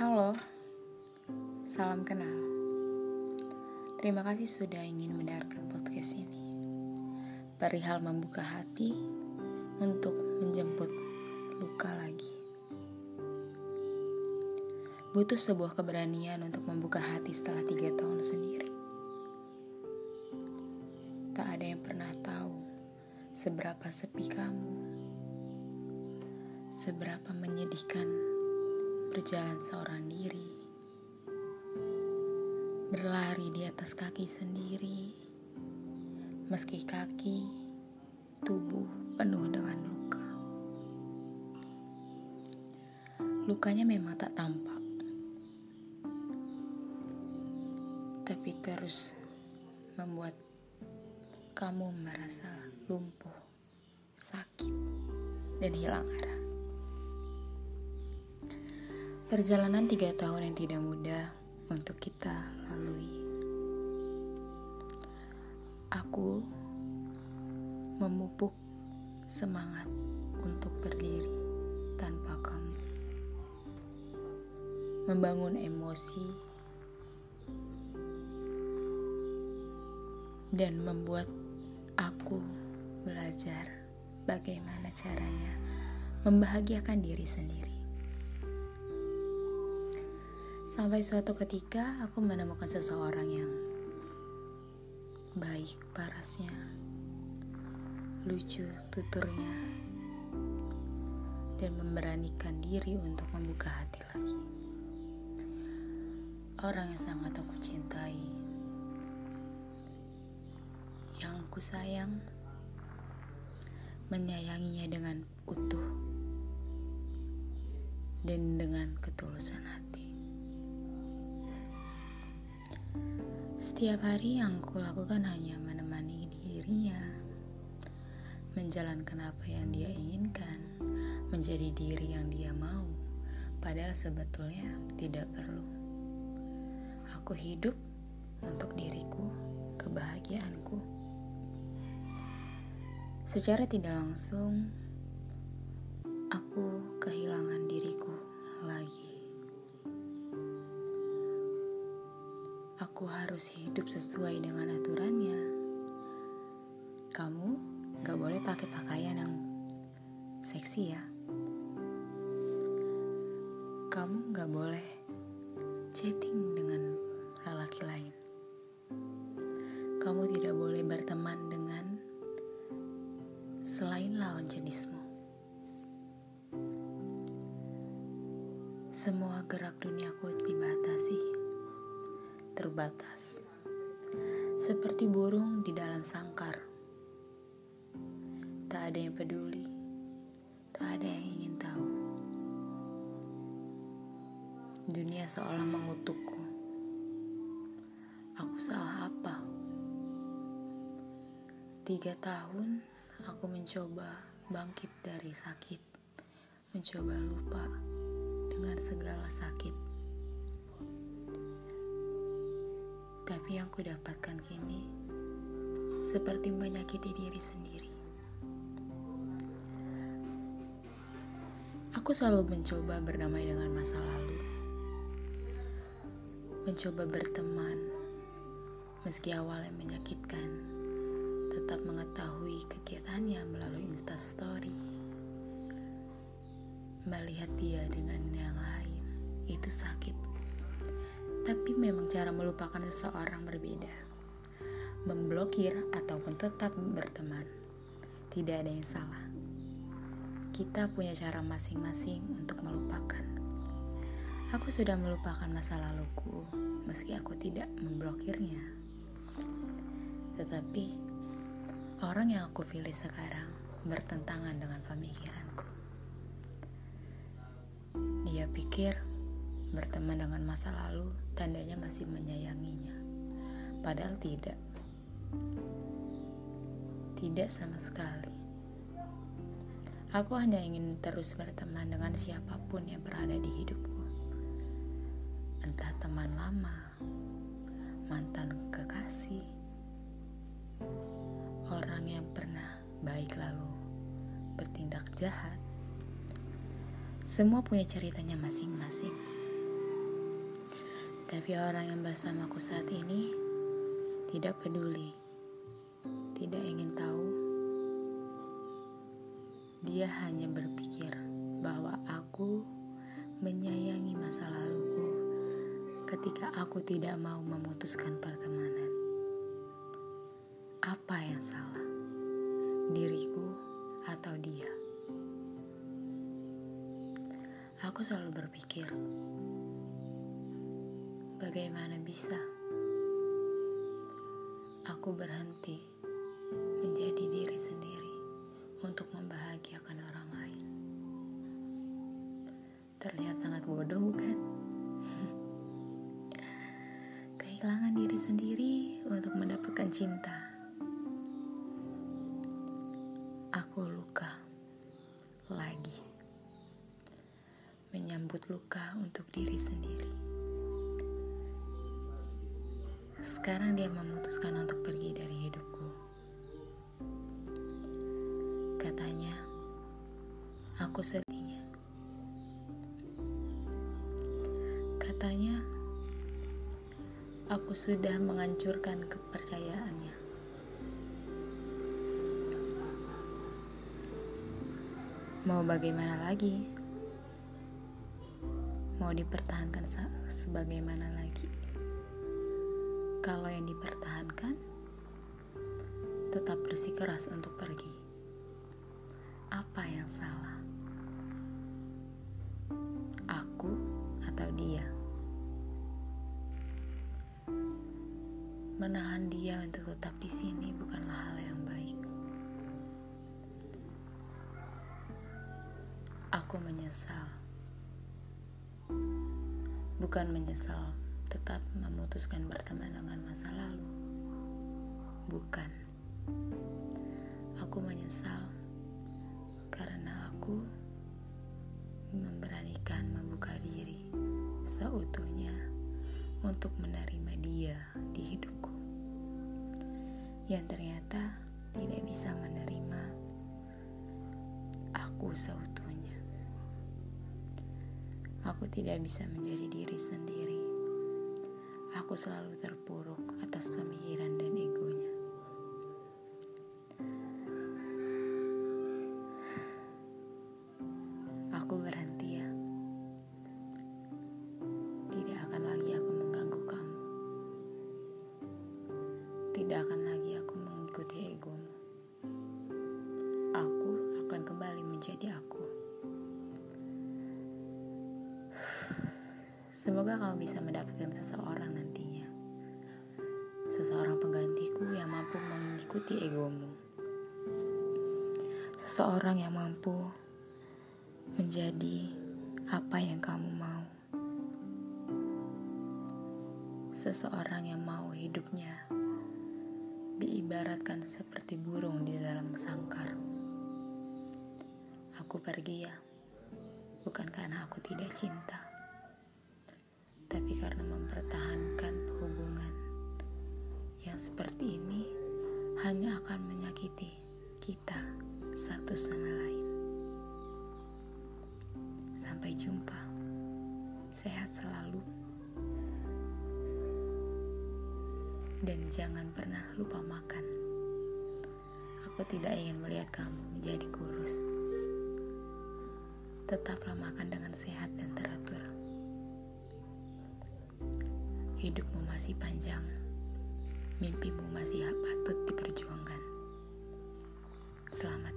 Halo, salam kenal. Terima kasih sudah ingin mendengarkan podcast ini. Perihal membuka hati untuk menjemput luka lagi. Butuh sebuah keberanian untuk membuka hati setelah tiga tahun sendiri. Tak ada yang pernah tahu seberapa sepi kamu, seberapa menyedihkan berjalan seorang diri, berlari di atas kaki sendiri, meski kaki, tubuh penuh dengan luka. Lukanya memang tak tampak, tapi terus membuat kamu merasa lumpuh, sakit, dan hilang arah. Perjalanan tiga tahun yang tidak mudah untuk kita lalui. Aku memupuk semangat untuk berdiri tanpa kamu. Membangun emosi dan membuat aku belajar bagaimana caranya membahagiakan diri sendiri. Sampai suatu ketika aku menemukan seseorang yang baik parasnya, lucu tuturnya, dan memberanikan diri untuk membuka hati lagi. Orang yang sangat aku cintai, yang aku sayang, menyayanginya dengan utuh. Dan dengan ketulusan hati. Setiap hari yang aku lakukan hanya menemani dirinya, menjalankan apa yang dia inginkan, menjadi diri yang dia mau, padahal sebetulnya tidak perlu. Aku hidup untuk diriku, kebahagiaanku. Secara tidak langsung, aku kehilangan diriku lagi. Aku harus hidup sesuai dengan aturannya. Kamu gak boleh pakai pakaian yang seksi ya. Kamu gak boleh chatting dengan lelaki lain. Kamu tidak boleh berteman dengan selain lawan jenismu. Semua gerak duniaku dibatasi, terbatas. Seperti burung di dalam sangkar. Tak ada yang peduli, tak ada yang ingin tahu. Dunia seolah mengutukku. Aku salah apa? Tiga tahun aku mencoba bangkit dari sakit, mencoba lupa dengan segala sakit. Tapi yang ku dapatkan kini seperti menyakiti diri sendiri. Aku selalu mencoba berdamai dengan masa lalu. Mencoba berteman meski awalnya menyakitkan tetap mengetahui kegiatannya melalui instastory. Melihat dia dengan yang lain, itu sakit. Tapi memang cara melupakan seseorang berbeda. Memblokir ataupun tetap berteman. Tidak ada yang salah. Kita punya cara masing-masing untuk melupakan. Aku sudah melupakan masa laluku, meski aku tidak memblokirnya. Tetapi orang yang aku pilih sekarang bertentangan dengan pemikiranku. Dia pikir berteman dengan masa lalu tandanya masih menyayanginya. Padahal tidak. Tidak sama sekali. Aku hanya ingin terus berteman dengan siapa pun yang berada di hidupku. Entah teman lama, mantan kekasih, orang yang pernah baik lalu bertindak jahat. Semua punya ceritanya masing-masing. Tapi orang yang bersamaku saat ini tidak peduli, tidak ingin tahu. Dia hanya berpikir bahwa aku menyayangi masa laluku ketika aku tidak mau memutuskan pertemanan. Apa yang salah? Diriku atau dia? Aku selalu berpikir, Bagaimana bisa aku berhenti menjadi diri sendiri untuk membahagiakan orang lain? Terlihat sangat bodoh, bukan? Kehilangan diri sendiri untuk mendapatkan cinta. Aku luka lagi, menyambut luka untuk diri sendiri. Sekarang dia memutuskan untuk pergi dari hidupku. Katanya, aku sedihnya. Katanya, aku sudah menghancurkan kepercayaannya. Mau bagaimana lagi? Mau dipertahankan sebagaimana lagi? Kalau yang dipertahankan, tetap bersikeras untuk pergi. Apa yang salah? Aku atau dia? Menahan dia untuk tetap di sini bukanlah hal yang baik. Aku menyesal. Bukan menyesal tetap memutuskan berteman dengan masa lalu. Bukan. Aku menyesal karena aku memberanikan membuka diri seutuhnya untuk menerima dia di hidupku. Yang ternyata tidak bisa menerima aku seutuhnya. Aku tidak bisa menjadi diri sendiri aku selalu terpuruk atas pemikiran dan egonya. Aku berhenti ya. Tidak akan lagi aku mengganggu kamu. Tidak akan lagi aku mengikuti egomu. Aku akan kembali menjadi aku. Semoga kamu bisa mendapatkan seseorang nantinya. Seseorang penggantiku yang mampu mengikuti egomu. Seseorang yang mampu menjadi apa yang kamu mau. Seseorang yang mau hidupnya diibaratkan seperti burung di dalam sangkar. Aku pergi ya, bukan karena aku tidak cinta tapi karena mempertahankan hubungan yang seperti ini hanya akan menyakiti kita satu sama lain. Sampai jumpa, sehat selalu, dan jangan pernah lupa makan. Aku tidak ingin melihat kamu menjadi kurus. Tetaplah makan dengan sehat dan teratur. Hidupmu masih panjang, mimpimu masih patut diperjuangkan. Selamat